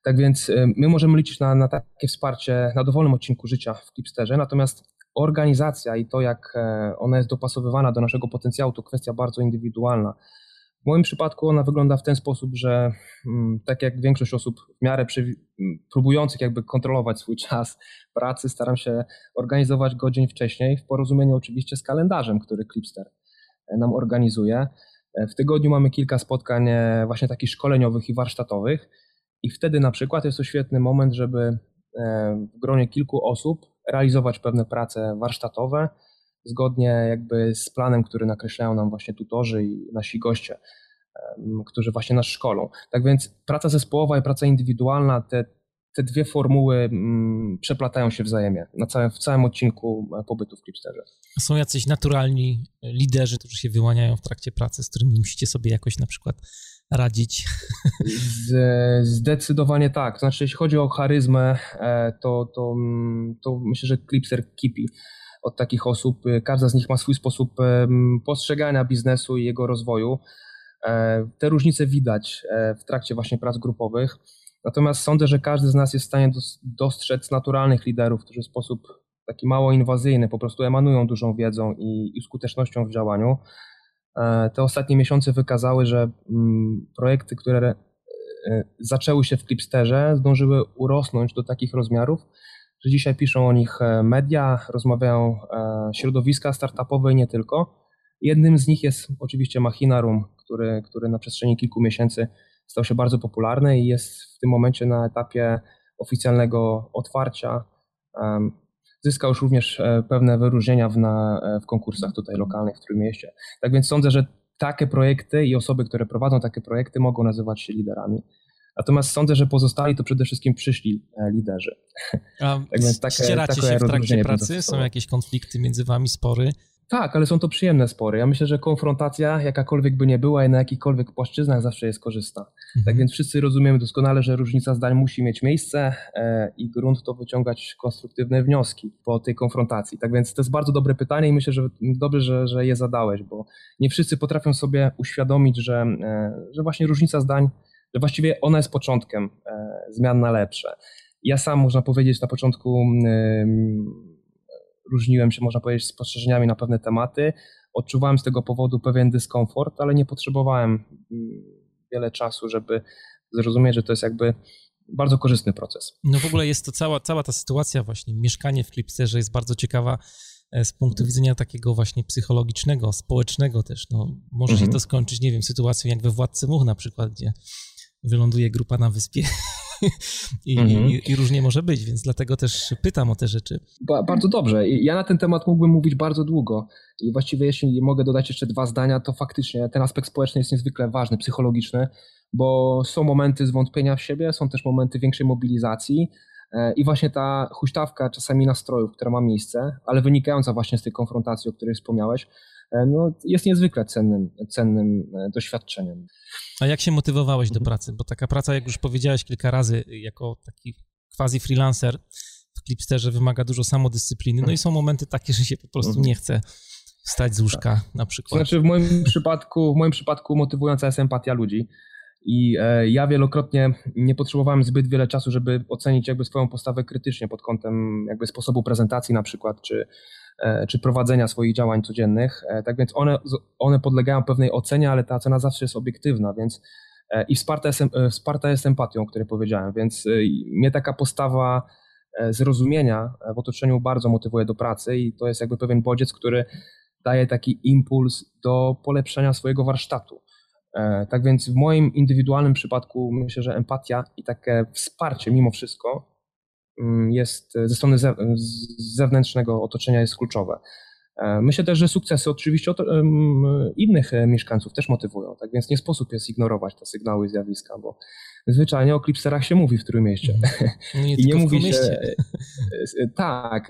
Tak więc e, my możemy liczyć na, na takie wsparcie na dowolnym odcinku życia w Clipsterze, natomiast organizacja i to, jak e, ona jest dopasowywana do naszego potencjału, to kwestia bardzo indywidualna. W moim przypadku ona wygląda w ten sposób, że mm, tak jak większość osób w miarę próbujących jakby kontrolować swój czas pracy, staram się organizować go dzień wcześniej, w porozumieniu oczywiście z kalendarzem, który Clipster e, nam organizuje. E, w tygodniu mamy kilka spotkań e, właśnie takich szkoleniowych i warsztatowych i wtedy na przykład jest to świetny moment, żeby w gronie kilku osób realizować pewne prace warsztatowe, zgodnie jakby z planem, który nakreślają nam właśnie tutorzy i nasi goście, którzy właśnie nas szkolą. Tak więc praca zespołowa i praca indywidualna, te, te dwie formuły mm, przeplatają się wzajemnie na całym, w całym odcinku e, pobytu w Clipsterze. Są jacyś naturalni liderzy, którzy się wyłaniają w trakcie pracy, z którymi musicie sobie jakoś na przykład radzić? Zdecydowanie tak. To znaczy, jeśli chodzi o charyzmę, e, to, to, mm, to myślę, że Clipster kipi od takich osób. Y, każda z nich ma swój sposób postrzegania biznesu i jego rozwoju. E, te różnice widać e, w trakcie właśnie prac grupowych. Natomiast sądzę, że każdy z nas jest w stanie dostrzec naturalnych liderów, którzy w sposób taki mało inwazyjny po prostu emanują dużą wiedzą i, skutecznością w działaniu. E, te ostatnie miesiące wykazały, że mm, projekty, które zaczęły się w Clipsterze, zdążyły urosnąć do takich rozmiarów, że dzisiaj piszą o nich e, media, rozmawiają e, środowiska startupowe i nie tylko. Jednym z nich jest oczywiście Machinarum, który, który na przestrzeni kilku miesięcy stał się bardzo popularny i jest w tym momencie na etapie oficjalnego otwarcia. Zyskał już również e, pewne wyróżnienia w, na, w konkursach tutaj lokalnych w Trójmieście. Tak więc sądzę, że takie projekty i osoby, które prowadzą takie projekty mogą nazywać się liderami. Natomiast sądzę, że pozostali to przede wszystkim przyszli e, liderzy. A tak więc takie, ścieracie się w trakcie pracy? Są jakieś konflikty między wami, spory? Tak, ale są to przyjemne spory. Ja myślę, że konfrontacja, jakakolwiek by nie była i na jakichkolwiek płaszczyznach zawsze jest korzystna. Mhm. Tak więc wszyscy rozumiemy doskonale, że różnica zdań musi mieć miejsce e, i grunt to wyciągać konstruktywne wnioski po tej konfrontacji. Tak więc to jest bardzo dobre pytanie i myślę, że dobrze, że, że je zadałeś, bo nie wszyscy potrafią sobie uświadomić, że, e, że właśnie różnica zdań, że właściwie ona jest początkiem e, zmian na lepsze. Ja sam, można powiedzieć, na początku różniłem się, można powiedzieć, spostrzeżeniami na pewne tematy. Odczuwałem z tego powodu pewien dyskomfort, ale nie potrzebowałem mm, wiele czasu, żeby zrozumieć, że to jest jakby bardzo korzystny proces. No w ogóle jest to cała, cała ta sytuacja właśnie, mieszkanie w Clipserze jest bardzo ciekawa e, z punktu widzenia takiego właśnie psychologicznego, społecznego też. No, może mhm. się to skończyć, nie wiem, sytuacją jak we Władcy Much na przykład, gdzie wyląduje grupa na wyspie I, mhm. i, i, różnie może być, więc dlatego też pytam o te rzeczy. Ba bardzo dobrze. Ja na ten temat mógłbym mówić bardzo długo i właściwie jeśli mogę dodać jeszcze dwa zdania, to faktycznie ten aspekt społeczny jest niezwykle ważny, psychologiczny, bo są momenty zwątpienia w siebie, są też momenty większej mobilizacji, e, i właśnie ta huśtawka czasami nastrojów, która ma miejsce, ale wynikająca właśnie z tej konfrontacji, o której wspomniałeś, no, jest niezwykle cennym, cennym e, doświadczeniem. A jak się motywowałeś do pracy? Bo taka praca, jak już powiedziałeś kilka razy, jako taki quasi freelancer w Clipsterze wymaga dużo samodyscypliny, no i są momenty takie, że się po prostu mhm. nie chce wstać z łóżka tak. na przykład. Znaczy w moim przypadku, w moim przypadku motywująca jest empatia ludzi. I e, ja wielokrotnie nie potrzebowałem zbyt wiele czasu, żeby ocenić jakby swoją postawę krytycznie pod kątem jakby sposobu prezentacji na przykład, czy, E, czy prowadzenia swoich działań codziennych. E, tak więc one, one podlegają pewnej ocenie, ale ta ocena zawsze jest obiektywna, więc e, i wsparta jest, wsparta jest empatią, o której powiedziałem, więc mnie taka postawa zrozumienia w otoczeniu bardzo motywuje do pracy i to jest jakby pewien bodziec, który daje taki impuls do polepszenia swojego warsztatu. Tak więc w moim indywidualnym przypadku myślę, że empatia i takie wsparcie mimo wszystko jest ze strony zewnętrznego otoczenia jest kluczowe. E, myślę też, że sukcesy oczywiście innych e, mieszkańców też motywują, tak więc nie sposób jest ignorować te sygnały i zjawiska, bo zwyczajnie o klipserach się mówi w Trójmieście. Mhm. Nie I nie mówi się. E, tak,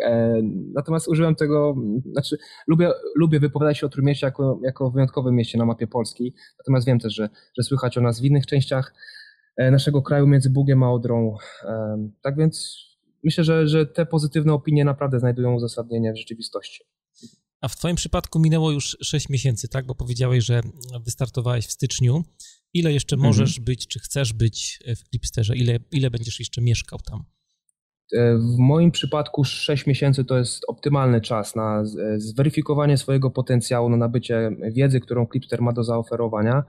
natomiast użyłem tego, znaczy lubię, lubię wypowiadać się o Trójmieście jako, jako wyjątkowym mieście na mapie Polski, natomiast wiem też, że, że słychać o nas w innych częściach naszego kraju między Bugiem a Odrą. Tak więc myślę, że, że te pozytywne opinie naprawdę znajdują uzasadnienie w rzeczywistości. A w Twoim przypadku minęło już 6 miesięcy, tak? Bo powiedziałeś, że wystartowałeś w styczniu. Ile jeszcze mhm. możesz być, czy chcesz być w Clipsterze? Ile, ile będziesz jeszcze mieszkał tam? E, w moim przypadku 6 miesięcy to jest optymalny czas na zweryfikowanie swojego potencjału, na nabycie wiedzy, którą Clipster ma do zaoferowania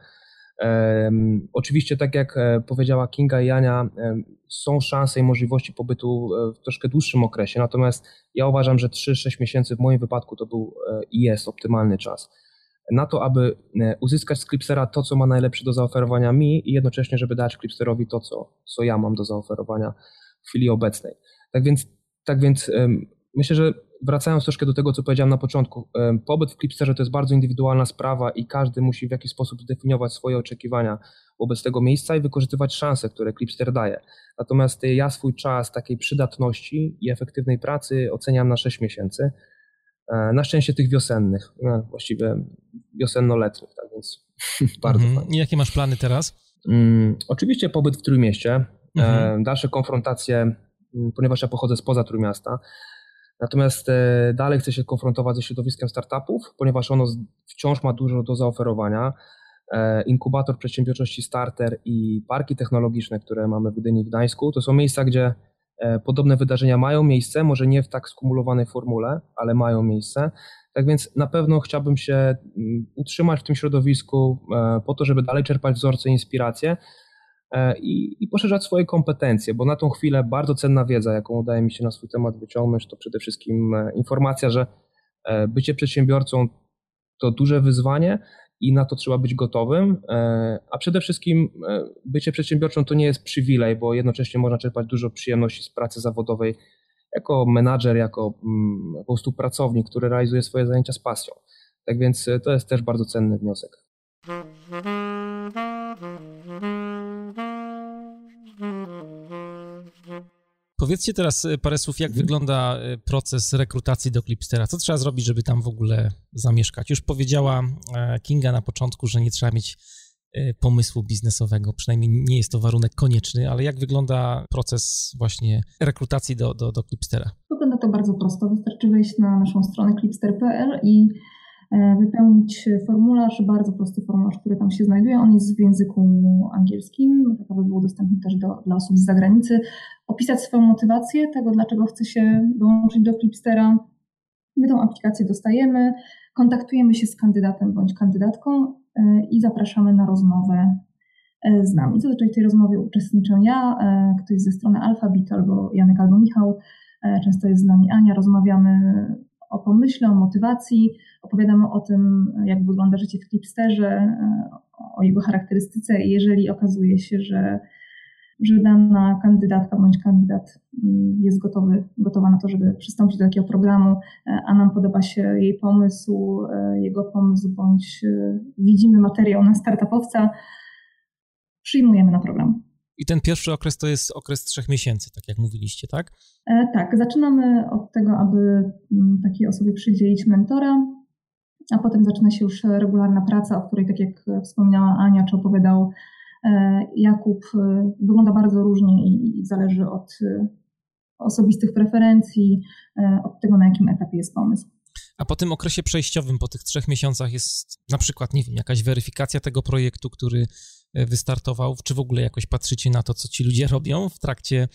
Oczywiście, tak jak e, powiedziała Kinga i Jania, są szanse i możliwości pobytu e, w troszkę dłuższym okresie, natomiast ja uważam, że 3-6 miesięcy w moim wypadku to był e, i jest optymalny czas na to, aby uzyskać z Clipsera to, co ma najlepsze do zaoferowania mi i jednocześnie, żeby dać Clipsterowi to, co, co ja mam do zaoferowania w chwili obecnej. Tak więc, tak więc myślę, że wracając troszkę do tego, co powiedziałem na początku, pobyt w Clipsterze to jest bardzo indywidualna sprawa i każdy musi w jakiś sposób zdefiniować swoje oczekiwania wobec tego miejsca i wykorzystywać szanse, które Clipster daje. Natomiast ja swój czas takiej przydatności i efektywnej pracy oceniam na 6 miesięcy. E, na szczęście tych wiosennych, no, właściwie wiosenno-letnich, tak więc bardzo mhm. fajnie. I jakie masz plany teraz? Um, oczywiście pobyt w Trójmieście, e, mhm. dalsze konfrontacje, mm, ponieważ ja pochodzę spoza Trójmiasta, Natomiast e, dalej chcę się konfrontować ze środowiskiem startupów, ponieważ ono wciąż ma dużo do zaoferowania. E, inkubator Przedsiębiorczości Starter i parki technologiczne, które mamy w Gdyni w Gdańsku, to są miejsca, gdzie e, podobne wydarzenia mają miejsce, może nie w tak skumulowanej formule, ale mają miejsce. Tak więc na pewno chciałbym się mm, utrzymać w tym środowisku po to, żeby dalej czerpać wzorce i inspiracje, i, i poszerzać swoje kompetencje, bo na tą chwilę bardzo cenna wiedza, jaką udaje mi się na swój temat wyciągnąć, to przede wszystkim e, informacja, że e, bycie przedsiębiorcą to duże wyzwanie i na to trzeba być gotowym, a przede wszystkim bycie przedsiębiorcą to nie jest przywilej, bo jednocześnie można czerpać dużo przyjemności z pracy zawodowej jako menadżer, jako mm, po prostu pracownik, który realizuje swoje zajęcia z pasją. Tak więc to jest też bardzo cenny wniosek. Powiedzcie teraz e, parę słów, jak wygląda e, proces rekrutacji do Clipstera. Co trzeba zrobić, żeby tam w ogóle zamieszkać? Już powiedziała e, Kinga na początku, że nie trzeba mieć pomysłu biznesowego, przynajmniej nie jest to warunek konieczny, ale jak wygląda proces właśnie rekrutacji do, do, do Clipstera? Wygląda to bardzo prosto. Wystarczy wejść na naszą stronę clipster.pl i wypełnić formularz, bardzo prosty formularz, który tam się znajduje. On jest w języku angielskim, tak aby był dostępny też do, dla osób z zagranicy. Opisać swoją motywację tego, dlaczego chce się dołączyć do Flipstera. My tą aplikację dostajemy, kontaktujemy się z kandydatem bądź kandydatką e, i zapraszamy na rozmowę e, z nami. Zazwyczaj w tej rozmowie uczestniczę ja, ktoś ze strony Alphabet albo Janek albo Michał. Często jest z nami Ania, rozmawiamy o pomyśle, o motywacji, opowiadamy o tym, jak wygląda życie w Clipsterze, o jego charakterystyce i jeżeli okazuje się, że, że dana kandydatka bądź kandydat mm, jest gotowy, gotowa na to, żeby przystąpić do takiego programu, a nam podoba się jej pomysł, jego pomysł, bądź widzimy materiał na startupowca, przyjmujemy na program. I ten pierwszy okres to jest okres trzech miesięcy, tak jak mówiliście, tak? E, tak, zaczynamy od tego, aby mm, takiej osobie przydzielić mentora, a potem zaczyna się już regularna praca, o której, tak jak wspomniała Ania, czy opowiadał e, Jakub, e, wygląda bardzo różnie i zależy od osobistych preferencji, od tego, na jakim etapie jest pomysł. A po tym okresie przejściowym, po tych trzech miesiącach jest na przykład, nie wiem, jakaś weryfikacja tego projektu, który E, wystartował? Czy w ogóle jakoś patrzycie na to, co ci ludzie robią w trakcie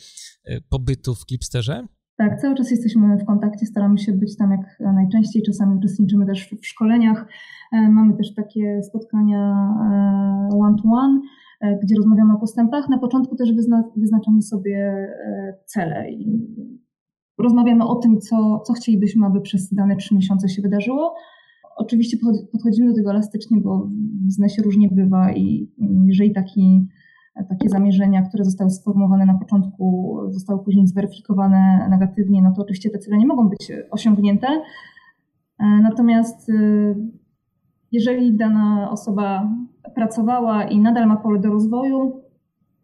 e, pobytu w Clipsterze? Tak, cały czas jesteśmy w kontakcie, staramy się być tam jak najczęściej, czasami uczestniczymy też w szkoleniach. E, mamy też takie spotkania one-to-one, gdzie rozmawiamy o postępach. Na początku też wyzna wyznaczamy sobie cele i rozmawiamy o tym, co, co chcielibyśmy, aby przez dane trzy miesiące się wydarzyło. Oczywiście podchodzimy do tego elastycznie, bo w biznesie różnie bywa i mm, jeżeli taki, takie zamierzenia, które zostały sformułowane na początku, zostały później zweryfikowane negatywnie, no to oczywiście te cele nie mogą być osiągnięte. E, natomiast y, jeżeli dana osoba pracowała i nadal ma pole do rozwoju,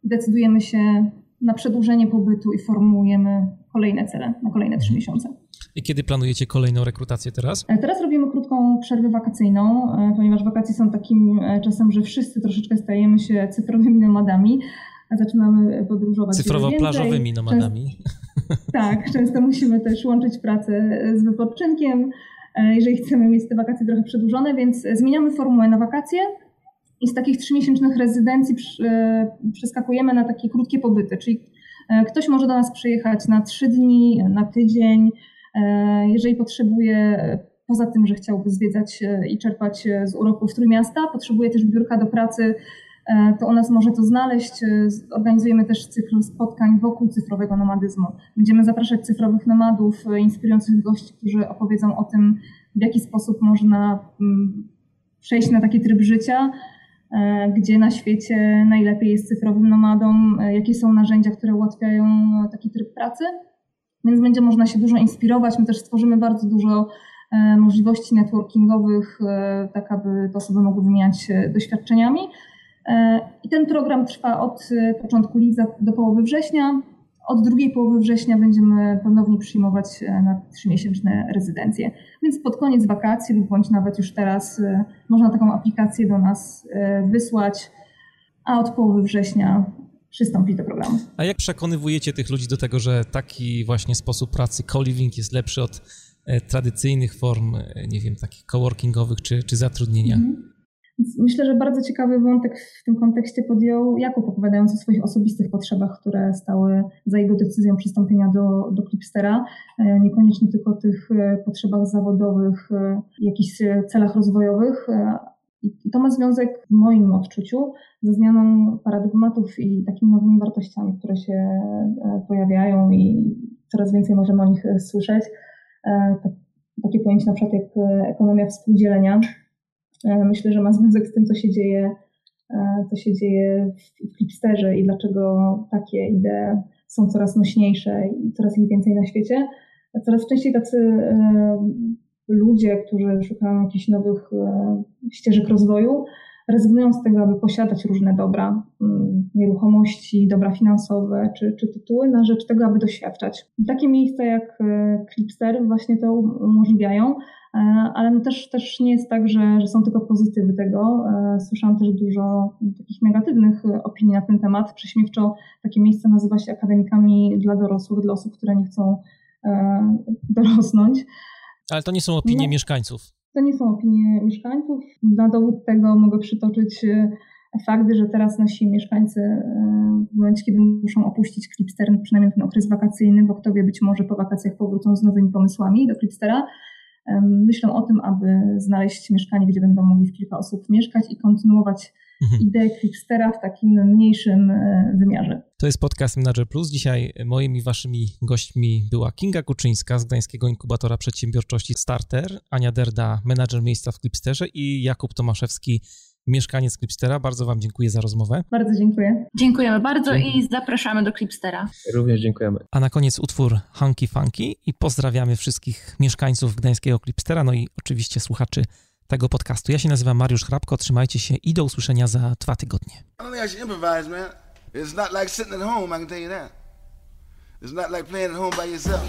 decydujemy się na przedłużenie pobytu i formułujemy kolejne cele na kolejne trzy miesiące. I kiedy planujecie kolejną rekrutację teraz? E, teraz robimy krótką przerwę wakacyjną, e, ponieważ wakacje są takim e, czasem, że wszyscy troszeczkę stajemy się cyfrowymi nomadami, a zaczynamy podróżować. Cyfrowo-plażowymi nomadami. Często, tak, często musimy też łączyć pracę z wypoczynkiem, jeżeli chcemy mieć te wakacje trochę przedłużone, więc zmieniamy formułę na wakacje i z takich trzymiesięcznych rezydencji przeskakujemy na takie krótkie pobyty, czyli ktoś może do nas przyjechać na trzy dni, na tydzień, E, jeżeli potrzebuje, poza tym, że chciałby zwiedzać e, i czerpać e, z uroków Trójmiasta, potrzebuje też biurka do pracy, to u nas może to znaleźć. Organizujemy też cykl spotkań wokół cyfrowego nomadyzmu. Będziemy zapraszać cyfrowych nomadów, inspirujących gości, którzy opowiedzą o tym, w jaki sposób można mm, przejść na taki tryb życia, gdzie na świecie najlepiej jest cyfrowym nomadą, jakie są narzędzia, które ułatwiają taki tryb pracy. Więc będzie można się dużo inspirować. My też stworzymy bardzo dużo e, możliwości networkingowych, e, tak aby te osoby mogły wymieniać się doświadczeniami. E, I ten program trwa od początku lipca do połowy września. Od drugiej połowy września będziemy ponownie przyjmować na trzymiesięczne rezydencje. Więc pod koniec wakacji lub bądź nawet już teraz można taką aplikację do nas wysłać, a od połowy września przystąpić do programu. A jak przekonywujecie tych ludzi do tego, że taki właśnie sposób pracy, co-living jest lepszy od e, tradycyjnych form, e, nie wiem, takich coworkingowych czy, czy zatrudnienia? Mhm. Myślę, że bardzo ciekawy wątek w tym kontekście podjął Jakub, opowiadając o swoich osobistych potrzebach, które stały za jego decyzją przystąpienia do, do Clipstera. E, niekoniecznie tylko tych potrzebach zawodowych, jakichś celach rozwojowych, i to ma związek w moim odczuciu ze zmianą paradygmatów i takimi nowymi wartościami, które się e, pojawiają i coraz więcej możemy o nich e, słyszeć. E, tak, takie pojęcie na przykład jak ekonomia współdzielenia. Myślę, że ma związek z tym, co się dzieje, co się dzieje w Clipsterze i dlaczego takie idee są coraz nośniejsze i coraz ich więcej na świecie. Coraz częściej tacy ludzie, którzy szukają jakichś nowych e, ścieżek rozwoju, rezygnują z tego, aby posiadać różne dobra, mm, nieruchomości, dobra finansowe czy, czy tytuły, na rzecz tego, aby doświadczać. Takie miejsca jak e, Clipster właśnie to umożliwiają, e, ale no też, też nie jest tak, że, że są tylko pozytywy tego. E, słyszałam też dużo takich negatywnych opinii na ten temat. Prześmiewczo takie miejsce nazywa się akademikami dla dorosłych, dla osób, które nie chcą dorosnąć. Ale to nie są opinie no. mieszkańców. To nie są opinie mieszkańców. Na dowód tego mogę przytoczyć e, fakt, że teraz nasi mieszkańcy e, w momencie, kiedy muszą opuścić Clipster, przynajmniej ten okres wakacyjny, bo kto wie, być może po wakacjach powrócą z nowymi pomysłami do Clipstera, myślą o tym, aby znaleźć mieszkanie, gdzie będą mogli w kilka osób mieszkać i kontynuować mhm. ideę Clipstera w takim mniejszym e, wymiarze. To jest podcast Manager Plus. Dzisiaj moimi waszymi gośćmi była Kinga Kuczyńska z Gdańskiego Inkubatora Przedsiębiorczości Starter, Ania Derda, menadżer miejsca w Clipsterze i Jakub Tomaszewski, mieszkaniec Clipstera. Bardzo Wam dziękuję za rozmowę. Bardzo dziękuję. Dziękujemy bardzo Dziękuję. i zapraszamy do Clipstera. Również dziękujemy. A na koniec utwór Hunky Funky i pozdrawiamy wszystkich mieszkańców gdańskiego Clipstera, no i oczywiście słuchaczy tego podcastu. Ja się nazywam Mariusz Hrabko, trzymajcie się i do usłyszenia za dwa tygodnie. It's not like sitting at home, I can tell you that. It's not like playing at home by yourself.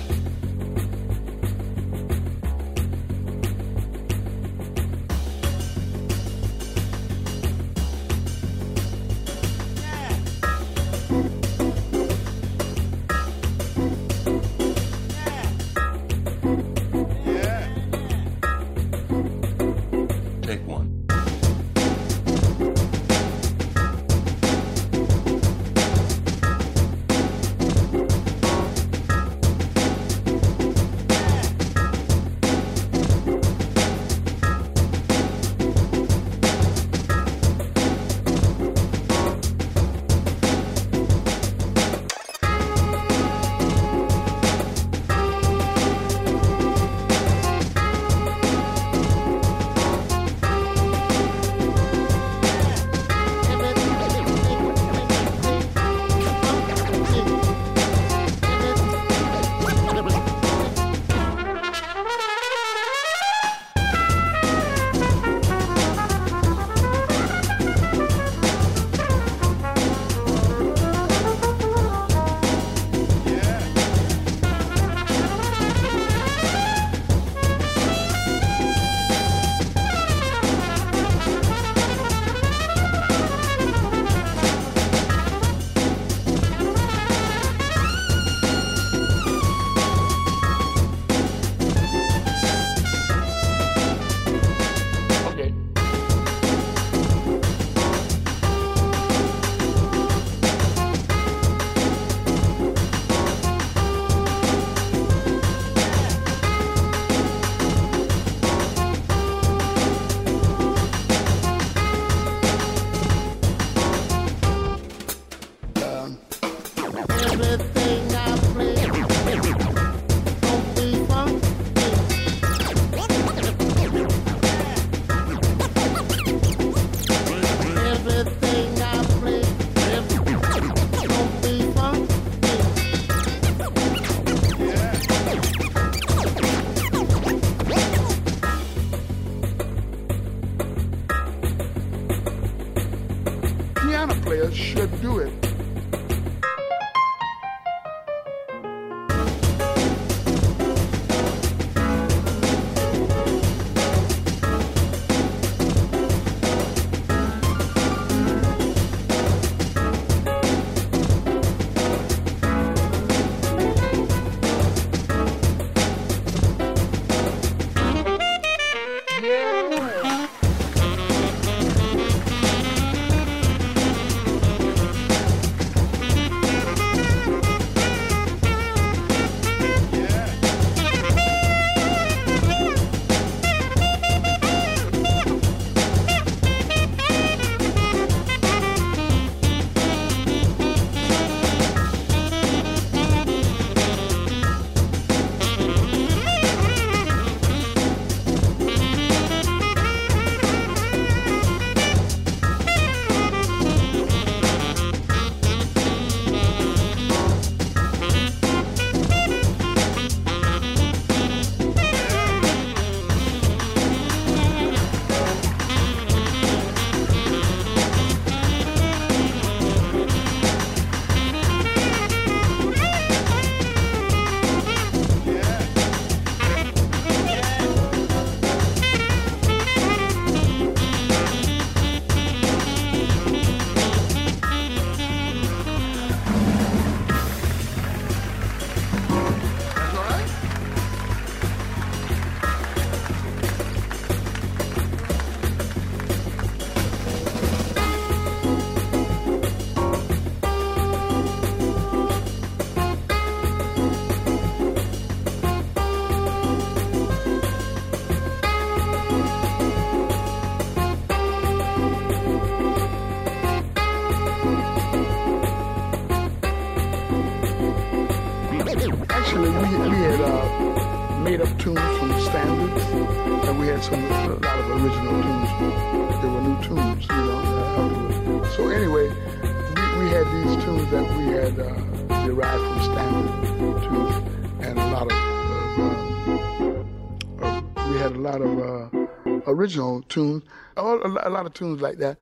Original tunes, a lot of tunes like that.